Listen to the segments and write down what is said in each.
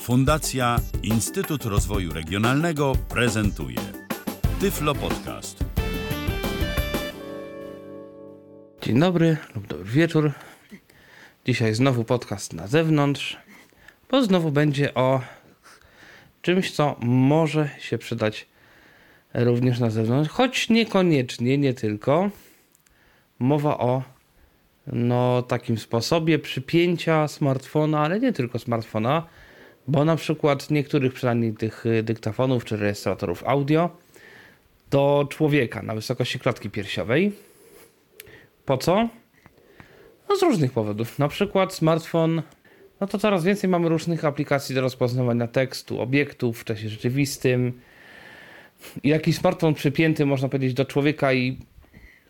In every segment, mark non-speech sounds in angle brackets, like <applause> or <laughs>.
Fundacja Instytut Rozwoju Regionalnego prezentuje Tyflo Podcast. Dzień dobry lub dobry wieczór. Dzisiaj znowu podcast na zewnątrz, bo znowu będzie o czymś, co może się przydać również na zewnątrz, choć niekoniecznie, nie tylko. Mowa o no, takim sposobie przypięcia smartfona, ale nie tylko smartfona, bo na przykład niektórych przynajmniej tych y, dyktafonów czy rejestratorów audio do człowieka na wysokości klatki piersiowej. Po co? No z różnych powodów. Na przykład smartfon, no to coraz więcej mamy różnych aplikacji do rozpoznawania tekstu, obiektów w czasie rzeczywistym. I jakiś smartfon przypięty, można powiedzieć, do człowieka i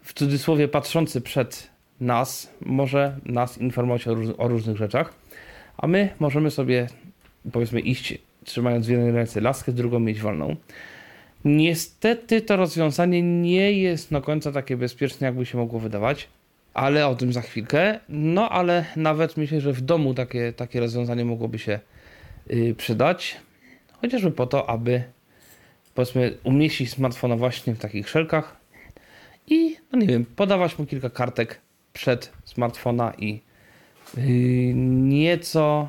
w cudzysłowie patrzący przed nas, może nas informować o, róż- o różnych rzeczach, a my możemy sobie, powiedzmy, iść trzymając w jednej ręce laskę, drugą mieć wolną. Niestety to rozwiązanie nie jest do końca takie bezpieczne, jakby się mogło wydawać, ale o tym za chwilkę. No ale nawet myślę, że w domu takie, takie rozwiązanie mogłoby się yy, przydać, chociażby po to, aby powiedzmy umieścić smartfona właśnie w takich szelkach i, no nie wiem, podawać mu kilka kartek przed smartfona i yy, nieco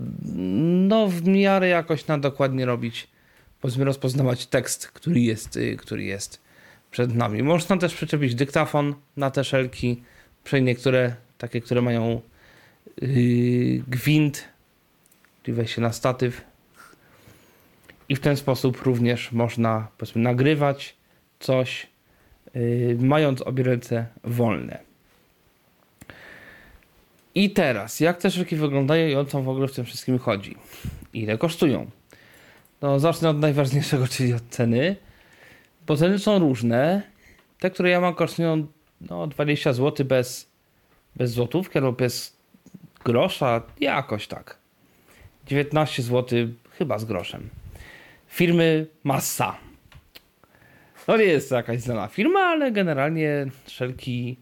no w miarę jakoś na dokładnie robić, powiedzmy rozpoznawać tekst, który jest, yy, który jest przed nami. Można też przyczepić dyktafon na te szelki, przynajmniej niektóre takie, które mają yy, gwint, czyli wejście na statyw i w ten sposób również można powiedzmy nagrywać coś, yy, mając obie ręce wolne. I teraz, jak te szelki wyglądają i o co w ogóle w tym wszystkim chodzi? Ile kosztują? No, zacznę od najważniejszego, <laughs> czyli od ceny. Bo ceny są różne. Te, które ja mam, kosztują no, 20 zł bez, bez złotówki albo bez grosza, jakoś tak. 19 zł chyba z groszem. Firmy Massa. No nie jest to jakaś znana firma, ale generalnie szelki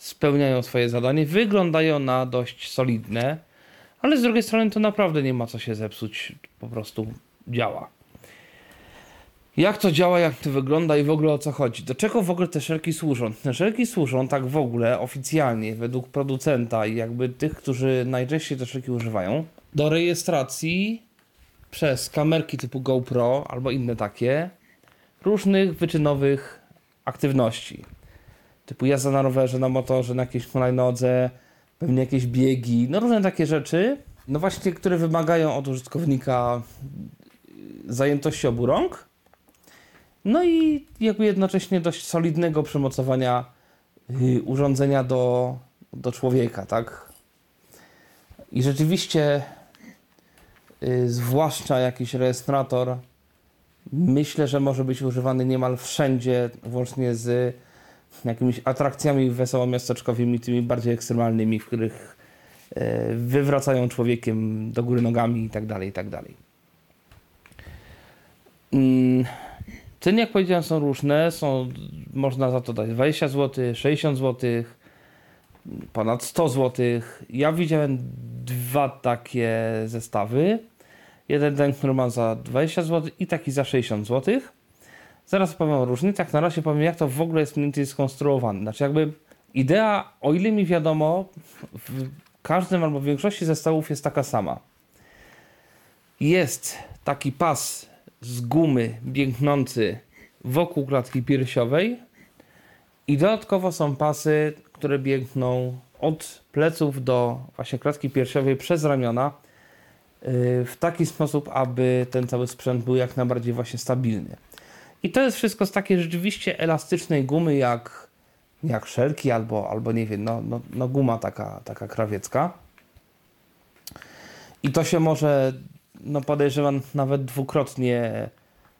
spełniają swoje zadanie, wyglądają na dość solidne, ale z drugiej strony to naprawdę nie ma co się zepsuć, po prostu działa. Jak to działa, jak to wygląda i w ogóle o co chodzi? Do czego w ogóle te szelki służą? Te szelki służą tak w ogóle oficjalnie, według producenta i jakby tych, którzy najczęściej te szelki używają, do rejestracji przez kamerki typu GoPro albo inne takie różnych wyczynowych aktywności. Typu jazda na rowerze, na motorze, na jakiejś hulajnodze, pewnie jakieś biegi, no różne takie rzeczy, no właśnie, które wymagają od użytkownika zajętości obu rąk, no i jakby jednocześnie dość solidnego przymocowania y, urządzenia do, do człowieka, tak? I rzeczywiście, y, zwłaszcza jakiś rejestrator, myślę, że może być używany niemal wszędzie, włącznie z jakimiś atrakcjami wesoło-miasteczkowymi, tymi bardziej ekstremalnymi, w których y, wywracają człowiekiem do góry nogami i tak dalej, i tak dalej. Mm, Ceny, jak powiedziałem, są różne. Są, można za to dać 20 zł, 60 zł, ponad 100 zł. Ja widziałem dwa takie zestawy. Jeden ten, który ma za 20 zł i taki za 60 zł. Zaraz powiem o różnicach. Na razie powiem, jak to w ogóle jest mniej więcej skonstruowane. Znaczy, jakby idea, o ile mi wiadomo, w każdym albo w większości zestawów jest taka sama. Jest taki pas z gumy biegnący wokół klatki piersiowej i dodatkowo są pasy, które biegną od pleców do właśnie klatki piersiowej przez ramiona yy, w taki sposób, aby ten cały sprzęt był jak najbardziej właśnie stabilny. I to jest wszystko z takiej rzeczywiście elastycznej gumy jak, jak szelki albo, albo nie wiem, no, no, no guma taka, taka krawiecka. I to się może no podejrzewam nawet dwukrotnie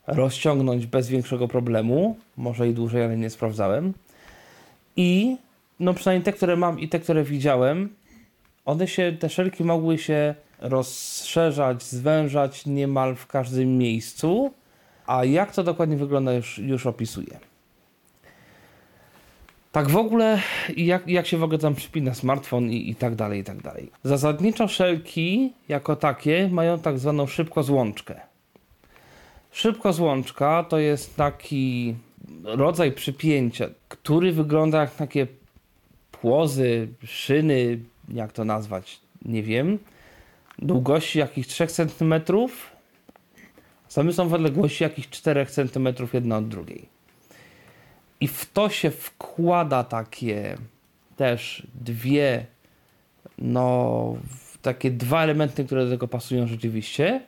rozciągnąć bez większego problemu. Może i dłużej, ale nie sprawdzałem. I no przynajmniej te, które mam i te, które widziałem, one się, te szelki mogły się rozszerzać, zwężać niemal w każdym miejscu. A jak to dokładnie wygląda, już, już opisuję. Tak w ogóle, jak, jak się w ogóle tam przypina smartfon i, i tak dalej, i tak dalej. Zasadniczo szelki jako takie mają tak zwaną szybkozłączkę. Szybkozłączka to jest taki rodzaj przypięcia, który wygląda jak takie płozy, szyny, jak to nazwać, nie wiem, długości jakichś 3 cm, same są w odległości jakichś 4 cm jedna od drugiej. I w to się wkłada takie też dwie, no, takie dwa elementy, które do tego pasują rzeczywiście.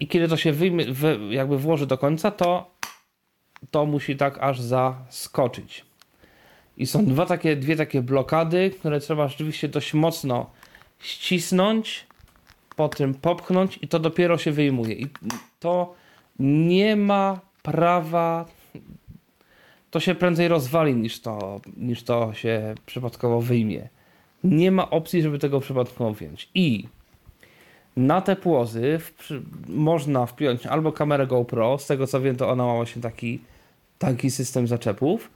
I kiedy to się wyjmie, jakby włoży do końca, to to musi tak aż zaskoczyć. I są dwa takie, dwie takie blokady, które trzeba rzeczywiście dość mocno ścisnąć, po tym popchnąć i to dopiero się wyjmuje. I to nie ma prawa, to się prędzej rozwali niż to, niż to się przypadkowo wyjmie. Nie ma opcji, żeby tego przypadkowo wziąć. I na te płozy w, można wpiąć albo kamerę GoPro, z tego co wiem to ona ma właśnie taki, taki system zaczepów.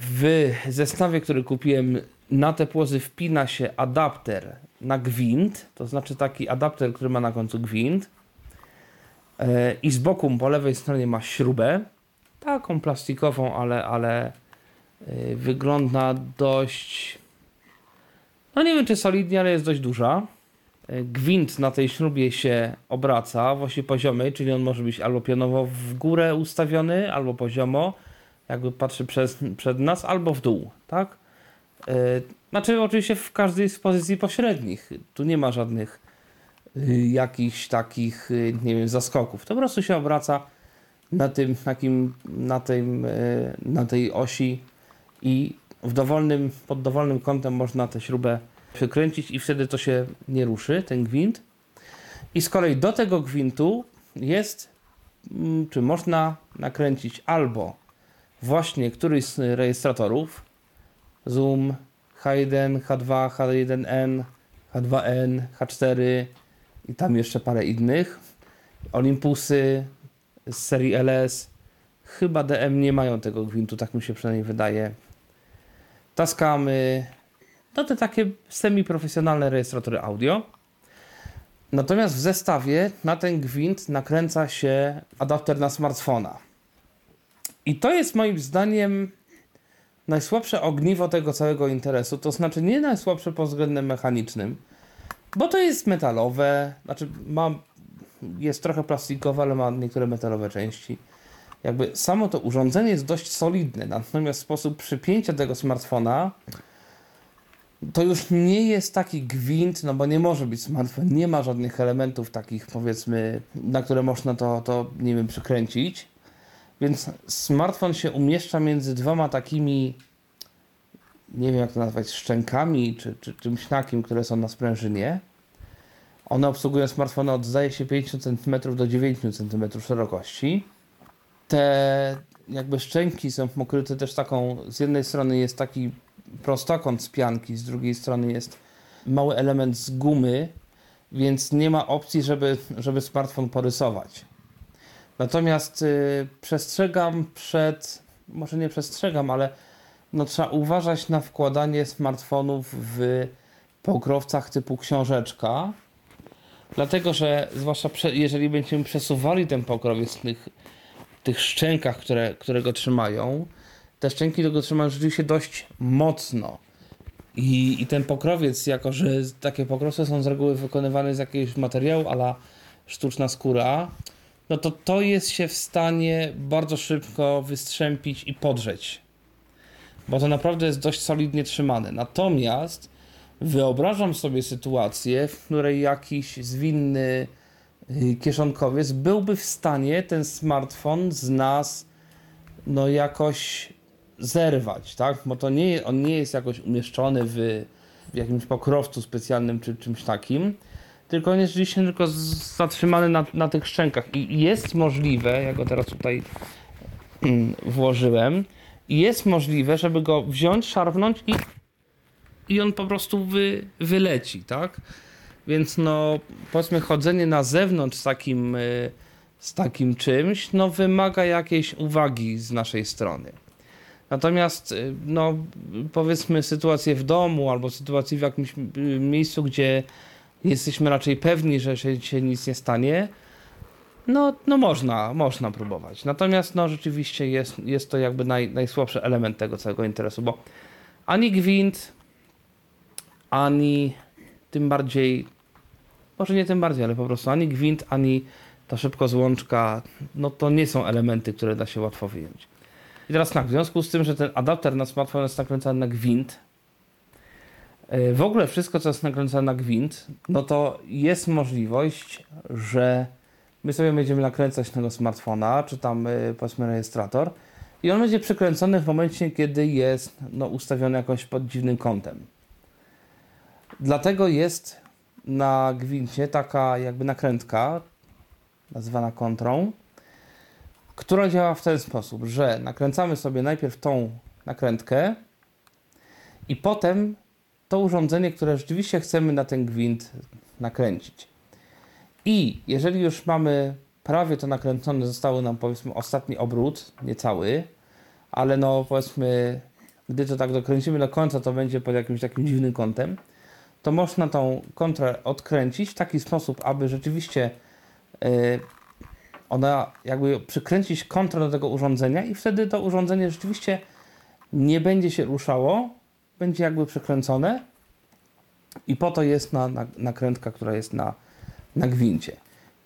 W zestawie, który kupiłem na te płozy wpina się adapter na gwint, to znaczy taki adapter, który ma na końcu gwint e, i z boku po lewej stronie ma śrubę, taką plastikową, ale, ale e, wygląda dość no nie wiem czy solidnie, ale jest dość duża. E, gwint na tej śrubie się obraca w osi poziomej, czyli on może być albo pionowo w górę ustawiony, albo poziomo, jakby patrzy przez, przed nas, albo w dół, tak? Yy, znaczy oczywiście w każdej z pozycji pośrednich. Tu nie ma żadnych yy, jakichś takich, yy, nie wiem, zaskoków. To po prostu się obraca na tym, takim, na, tym, na tej osi i w dowolnym, pod dowolnym kątem można tę śrubę przykręcić i wtedy to się nie ruszy, ten gwint. I z kolei do tego gwintu jest, mm, czy można nakręcić albo właśnie któryś z rejestratorów, Zoom, H1, H2, H1N, H2N, H4 i tam jeszcze parę innych. Olympusy z serii LS. Chyba DM nie mają tego gwintu, tak mi się przynajmniej wydaje. Taskamy, no te takie semi-profesjonalne rejestratory audio. Natomiast w zestawie na ten gwint nakręca się adapter na smartfona. I to jest moim zdaniem najsłabsze ogniwo tego całego interesu. To znaczy nie najsłabsze pod względem mechanicznym, bo to jest metalowe, znaczy ma, jest trochę plastikowe, ale ma niektóre metalowe części. Jakby samo to urządzenie jest dość solidne, natomiast sposób przypięcia tego smartfona to już nie jest taki gwint, no bo nie może być smartfon, nie ma żadnych elementów takich powiedzmy, na które można to, to nie wiem, przykręcić. Więc smartfon się umieszcza między dwoma takimi, nie wiem jak to nazwać, szczękami czy, czy czymś które są na sprężynie. One obsługują smartfony od zdaje się 5 cm do 9 cm szerokości. Te jakby szczęki są pokryte też taką, z jednej strony jest taki prostokąt z pianki, z drugiej strony jest mały element z gumy, więc nie ma opcji, żeby, żeby smartfon porysować. Natomiast y, przestrzegam przed, może nie przestrzegam, ale no, trzeba uważać na wkładanie smartfonów w pokrowcach typu książeczka, dlatego że zwłaszcza prze, jeżeli będziemy przesuwali ten pokrowiec w tych, tych szczękach, które, które go trzymają, te szczęki tego trzymają rzeczywiście dość mocno. I, I ten pokrowiec, jako że takie pokrowce są z reguły wykonywane z jakiegoś materiału, ala sztuczna skóra, no to to jest się w stanie bardzo szybko wystrzępić i podrzeć. Bo to naprawdę jest dość solidnie trzymane. Natomiast wyobrażam sobie sytuację, w której jakiś zwinny y, kieszonkowiec byłby w stanie ten smartfon z nas no jakoś zerwać, tak? Bo to nie, on nie jest jakoś umieszczony w, w jakimś pokrowcu specjalnym czy czymś takim tylko on jest rzeczywiście tylko zatrzymany na, na tych szczękach. I jest możliwe, ja go teraz tutaj mm, włożyłem, jest możliwe, żeby go wziąć, szarpnąć i, i on po prostu wy, wyleci, tak? Więc no, powiedzmy, chodzenie na zewnątrz z takim, y, z takim czymś, no wymaga jakiejś uwagi z naszej strony. Natomiast, y, no, powiedzmy, sytuację w domu albo sytuację w jakimś y, miejscu, gdzie jesteśmy raczej pewni, że się nic nie stanie, no, no można, można próbować. Natomiast, no, rzeczywiście jest, jest to jakby naj, najsłabszy element tego całego interesu, bo ani gwint, ani tym bardziej, może nie tym bardziej, ale po prostu ani gwint, ani ta szybko złączka, no to nie są elementy, które da się łatwo wyjąć. I teraz tak, w związku z tym, że ten adapter na smartfon jest nakręcany na gwint, w ogóle wszystko, co jest nakręcane na gwint, no to jest możliwość, że my sobie będziemy nakręcać tego smartfona, czy tam e, powiedzmy rejestrator i on będzie przykręcony w momencie, kiedy jest no, ustawiony jakoś pod dziwnym kątem. Dlatego jest na gwincie taka jakby nakrętka, nazywana kontrą, która działa w ten sposób, że nakręcamy sobie najpierw tą nakrętkę i potem to urządzenie, które rzeczywiście chcemy na ten gwint nakręcić. I jeżeli już mamy prawie to nakręcone, zostało nam powiedzmy ostatni obrót, niecały, ale no powiedzmy, gdy to tak dokręcimy do końca, to będzie pod jakimś takim dziwnym kątem, to można tą kontrę odkręcić w taki sposób, aby rzeczywiście yy, ona jakby przykręcić kontrę do tego urządzenia i wtedy to urządzenie rzeczywiście nie będzie się ruszało, będzie jakby przykręcone i po to jest na, na, nakrętka, która jest na, na gwincie.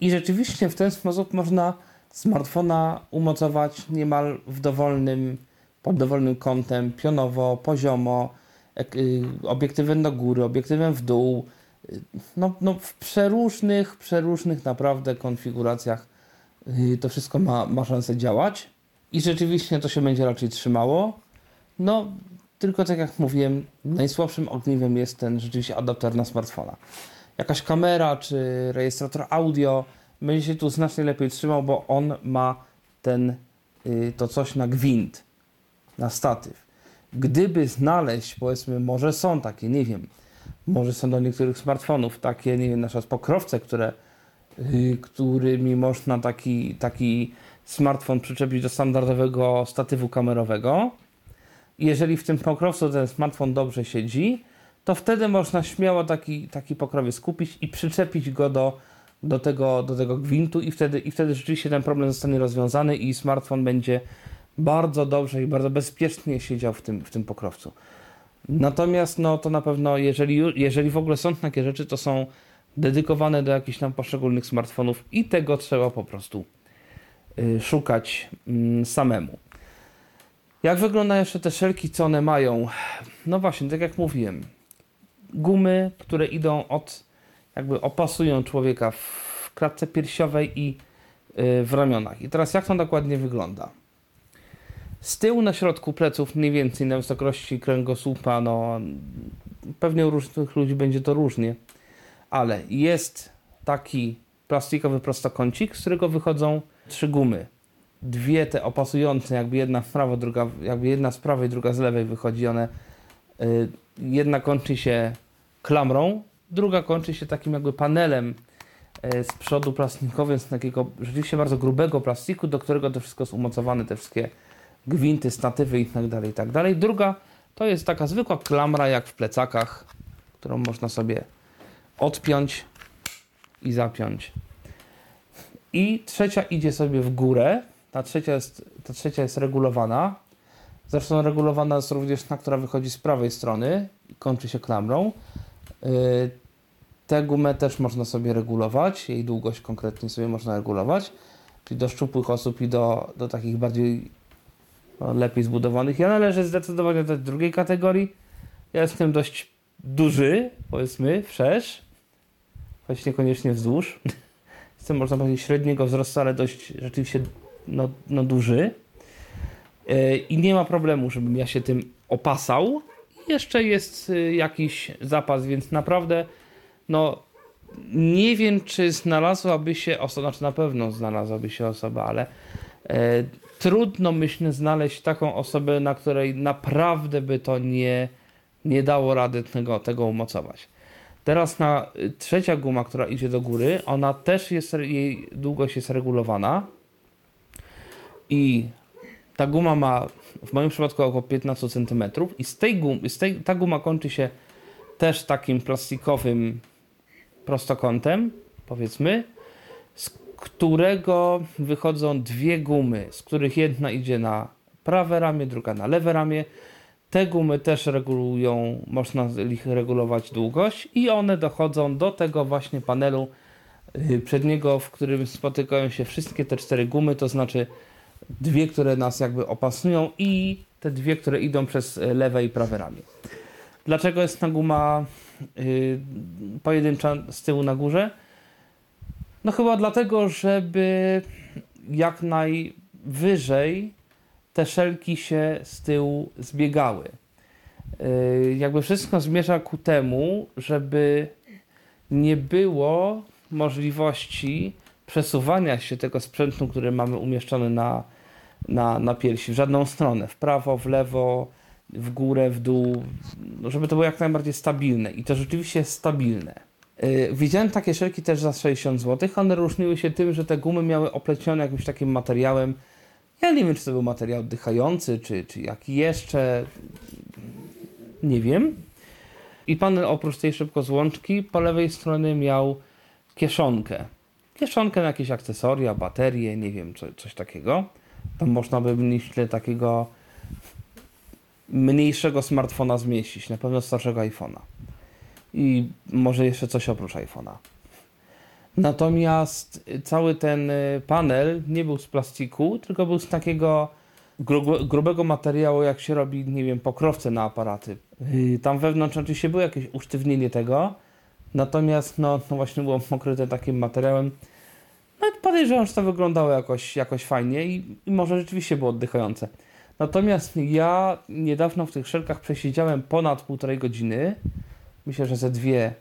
I rzeczywiście w ten sposób można smartfona umocować niemal w dowolnym, pod dowolnym kątem, pionowo, poziomo, y, obiektywem do góry, obiektywem w dół, y, no, no w przeróżnych, przeróżnych naprawdę konfiguracjach y, to wszystko ma, ma szansę działać i rzeczywiście to się będzie raczej trzymało. No, tylko tak jak mówiłem, najsłabszym ogniwem jest ten rzeczywiście adapter na smartfona. Jakaś kamera czy rejestrator audio będzie się tu znacznie lepiej trzymał, bo on ma ten, y, to coś na gwint, na statyw. Gdyby znaleźć, powiedzmy, może są takie, nie wiem, może są do niektórych smartfonów takie, nie wiem, na pokrowce, które, y, którymi można taki, taki smartfon przyczepić do standardowego statywu kamerowego. Jeżeli w tym pokrowcu ten smartfon dobrze siedzi, to wtedy można śmiało taki, taki pokrowiec kupić i przyczepić go do do tego, do tego gwintu i wtedy, i wtedy rzeczywiście ten problem zostanie rozwiązany i smartfon będzie bardzo dobrze i bardzo bezpiecznie siedział w tym, w tym pokrowcu. Natomiast no to na pewno, jeżeli, jeżeli w ogóle są takie rzeczy, to są dedykowane do jakichś tam poszczególnych smartfonów i tego trzeba po prostu y, szukać y, samemu. Jak wyglądają jeszcze te szelki, co one mają? No właśnie, tak jak mówiłem, gumy, które idą od jakby opasują człowieka w klatce piersiowej i y, w ramionach. I teraz jak to dokładnie wygląda? Z tyłu na środku pleców, mniej więcej na wysokości kręgosłupa, no pewnie u różnych ludzi będzie to różnie, ale jest taki plastikowy prostokącik, z którego wychodzą trzy gumy. Dwie te opasujące, jakby jedna w prawo, druga, jakby jedna z prawej, druga z lewej wychodzi, one y, jedna kończy się klamrą, druga kończy się takim jakby panelem e, z przodu plastikowym, z takiego rzeczywiście bardzo grubego plastiku, do którego to wszystko jest umocowane, te wszystkie gwinty, statywy i tak dalej, i tak dalej. Druga to jest taka zwykła klamra jak w plecakach, którą można sobie odpiąć i zapiąć. I trzecia idzie sobie w górę. Ta trzecia jest, ta trzecia jest regulowana. Zresztą regulowana jest również ta, która wychodzi z prawej strony i kończy się klamrą. E, Tę gumę też można sobie regulować, jej długość konkretnie sobie można regulować, czyli do szczupłych osób i do, do takich bardziej no, lepiej zbudowanych. Ja należę zdecydowanie do drugiej kategorii. Ja jestem dość duży, powiedzmy, wszerz, choć niekoniecznie wzdłuż. <laughs> Jestem, można powiedzieć, średniego wzrostu, ale dość rzeczywiście no, no duży. Yy, I nie ma problemu, żebym ja się tym opasał. Jeszcze jest yy, jakiś zapas, więc naprawdę no nie wiem, czy znalazłaby się osoba, znaczy na pewno znalazłaby się osoba, ale e, trudno myślę znaleźć taką osobę, na której naprawdę by to nie, nie dało rady tego, tego umocować. Teraz na y, trzecia guma, która idzie do góry, ona też jest, jej długość jest regulowana i Ta guma ma w moim przypadku około 15 cm i z tej gum, z tej, ta guma kończy się też takim plastikowym prostokątem, powiedzmy, z którego wychodzą dwie gumy, z których jedna idzie na prawe ramię, druga na lewe ramię. Te gumy też regulują, można ich regulować długość i one dochodzą do tego właśnie panelu y, przedniego, w którym spotykają się wszystkie te cztery gumy, to znaczy dwie, które nas jakby opasują i te dwie, które idą przez lewe i prawe ramię. Dlaczego jest ta guma yy, pojedyncza z tyłu na górze? No chyba dlatego, żeby jak najwyżej te szelki się z tyłu zbiegały. Yy, jakby wszystko zmierza ku temu, żeby nie było możliwości przesuwania się tego sprzętu, który mamy umieszczony na, na, na piersi w żadną stronę, w prawo, w lewo, w górę, w dół, no, żeby to było jak najbardziej stabilne i to rzeczywiście jest stabilne. Yy, widziałem takie szelki też za 60 zł, one różniły się tym, że te gumy miały oplecione jakimś takim materiałem, ja nie wiem, czy to był materiał oddychający, czy, czy jaki jeszcze, nie wiem. I panel oprócz tej szybkozłączki po lewej stronie miał kieszonkę. Kieszonkę na jakieś akcesoria, baterie, nie wiem, co, coś takiego. Tam można by myślę takiego mniejszego smartfona zmieścić, na pewno starszego iPhone'a. I może jeszcze coś oprócz iPhone'a. Natomiast cały ten y, panel nie był z plastiku, tylko był z takiego grubego materiału, jak się robi, nie wiem, pokrowce na aparaty. Y, tam wewnątrz oczywiście było jakieś usztywnienie tego, natomiast no, no właśnie było pokryte takim materiałem. No podejrzewam, że to wyglądało jakoś, jakoś fajnie i, i może rzeczywiście było oddychające. Natomiast ja niedawno w tych szelkach przesiedziałem ponad półtorej godziny. Myślę, że ze dwie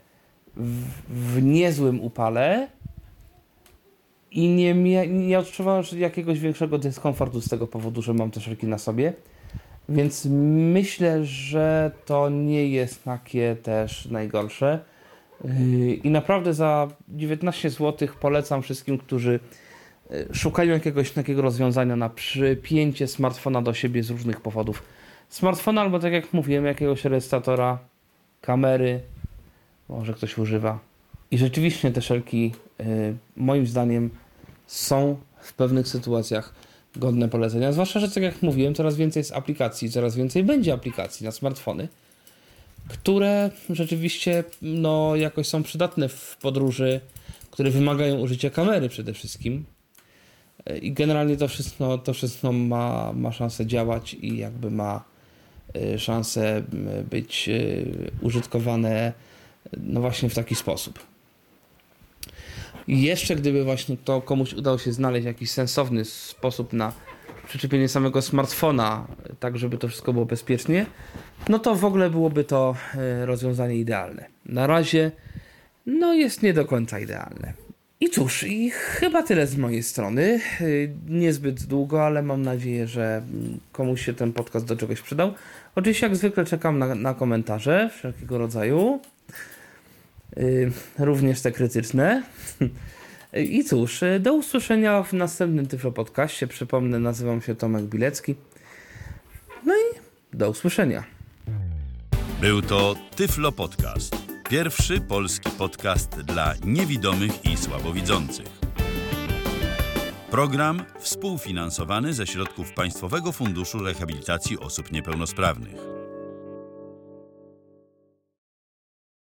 w, w niezłym upale i nie, nie odczuwałem jakiegoś większego dyskomfortu z tego powodu, że mam te szelki na sobie. Więc myślę, że to nie jest takie też najgorsze. I naprawdę za 19 zł polecam wszystkim, którzy yy, szukają jakiegoś takiego rozwiązania na przypięcie smartfona do siebie z różnych powodów. Smartfona albo tak jak mówiłem, jakiegoś rejestratora, kamery, może ktoś używa. I rzeczywiście te szelki, yy, moim zdaniem, są w pewnych sytuacjach godne polecenia. Zwłaszcza, że tak jak mówiłem, coraz więcej jest aplikacji, coraz więcej będzie aplikacji na smartfony, które rzeczywiście no, jakoś są przydatne w podróży, które wymagają użycia kamery przede wszystkim. I generalnie to wszystko, to wszystko ma, ma szansę działać i jakby ma y, szansę być y, użytkowane no właśnie w taki sposób. I jeszcze gdyby właśnie to komuś udało się znaleźć jakiś sensowny sposób na przyczepienie samego smartfona, tak żeby to wszystko było bezpiecznie, no to w ogóle byłoby to e, rozwiązanie idealne. Na razie no jest nie do końca idealne. I cóż, i chyba tyle z mojej strony. E, niezbyt długo, ale mam nadzieję, że komuś się ten podcast do czegoś przydał. Oczywiście jak zwykle czekam na, na komentarze wszelkiego rodzaju. Y, również te krytyczne. <laughs> I cóż, do usłyszenia w następnym Tyflo Podcaście. Przypomnę, nazywam się Tomek Bilecki. No i do usłyszenia. Był to Tyflo Podcast. Pierwszy polski podcast dla niewidomych i słabowidzących. Program współfinansowany ze środków Państwowego Funduszu Rehabilitacji Osób Niepełnosprawnych.